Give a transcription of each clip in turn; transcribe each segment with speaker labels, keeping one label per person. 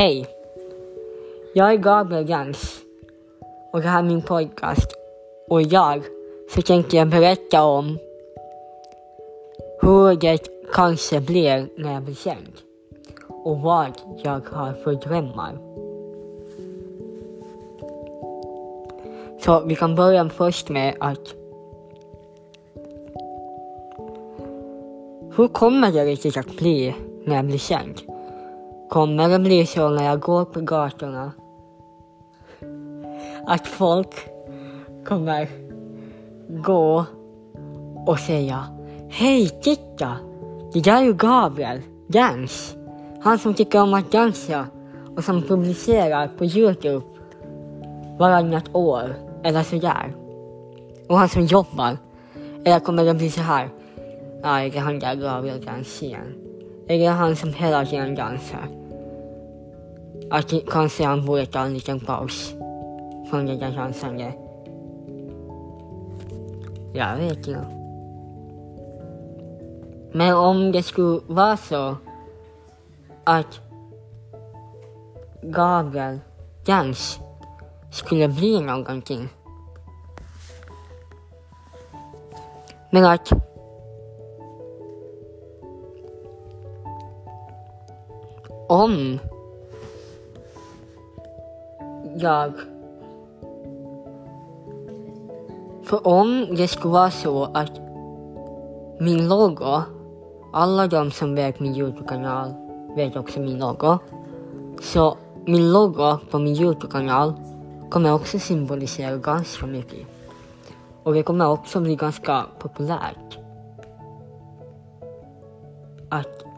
Speaker 1: Hej! Jag är Gabriel Gans och det här är min podcast. Och idag så tänkte jag berätta om hur det kanske blir när jag blir känd och vad jag har för drömmar. Så vi kan börja först med att Hur kommer det riktigt att bli när jag blir känd? Kommer det bli så när jag går på gatorna? Att folk kommer gå och säga Hej, titta! Det där är ju Gabriel Dans. Han som tycker om att dansa och som publicerar på Youtube varannat år eller sådär. Och han som jobbar. Eller kommer det bli så här? Ja, det handlar Gabriel Dans igen. Det är han som hela tiden dansar. Att kanske han borde ta en liten paus från det där dansandet. Jag vet inte. Men om det skulle vara så att Gabriel dans skulle bli någonting. Men att om jag... För om det skulle vara så att min logo, alla de som vet min Youtube-kanal vet också min logo. Så min logo på min Youtube-kanal kommer också symbolisera ganska mycket. Och det kommer också bli ganska populärt. Att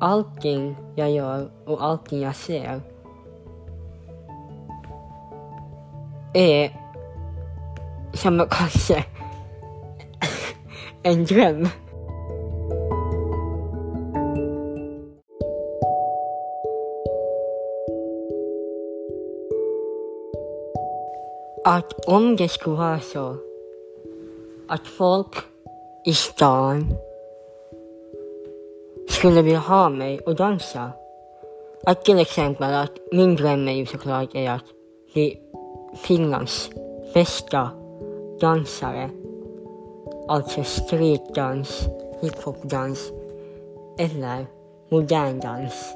Speaker 1: allting jag gör och allting jag ser är som kanske en dröm. Att om det skulle vara så att folk i stan skulle vilja ha mig och dansa. Att till exempel att min dröm är ju såklart är att bli Finlands bästa dansare. Alltså streetdans, hiphopdans eller modern dans.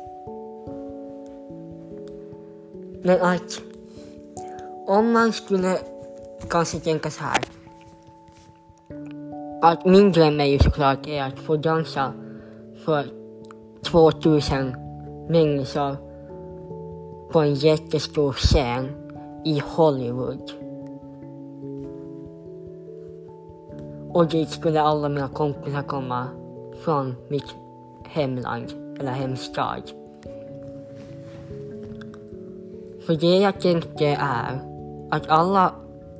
Speaker 1: Men att om man skulle kanske tänka så här. Att min dröm är ju såklart är att få dansa för 2000 människor på en jättestor scen i Hollywood. Och dit skulle alla mina kompisar komma från mitt hemland eller hemstad. För det jag tänkte är att alla,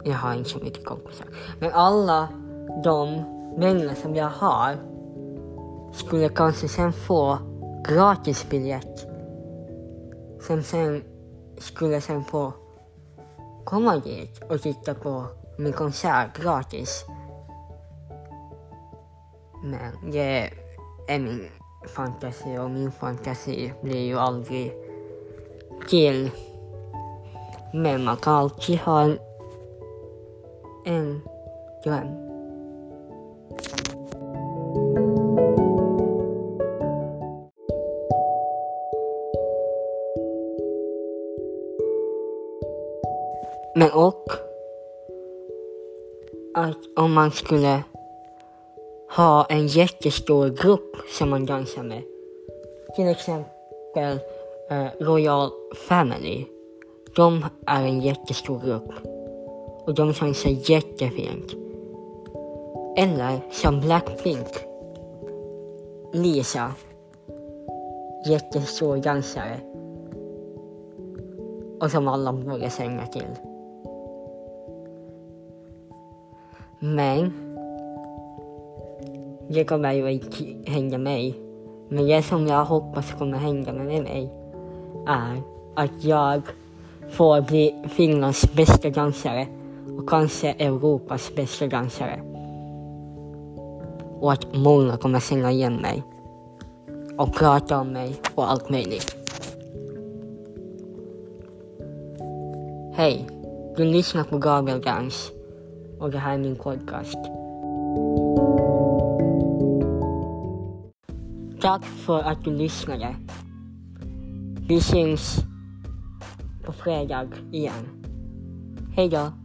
Speaker 1: jag har inte så mycket kompisar, men alla de vänner som jag har skulle kanske sen få gratisbiljett som sen skulle sen få komma dit och titta på min konsert gratis. Men det är min fantasi och min fantasi blir ju aldrig till. Men man kan alltid ha en, en dröm. Men och att om man skulle ha en jättestor grupp som man dansar med. Till exempel eh, Royal Family. De är en jättestor grupp. Och de dansar jättefint. Eller som Blackpink. Lisa. Jättestor dansare. Och som alla borde sänga till. Men det kommer ju inte hända mig. Men det som jag hoppas kommer hända med mig är att jag får bli Finlands bästa dansare och kanske Europas bästa dansare. Och att många kommer känna igen mig och prata om mig och allt möjligt. Hej, du lyssnar på Gabriel Dans och det här är min podcast. Tack för att du lyssnade. Vi syns på fredag igen. Hej då!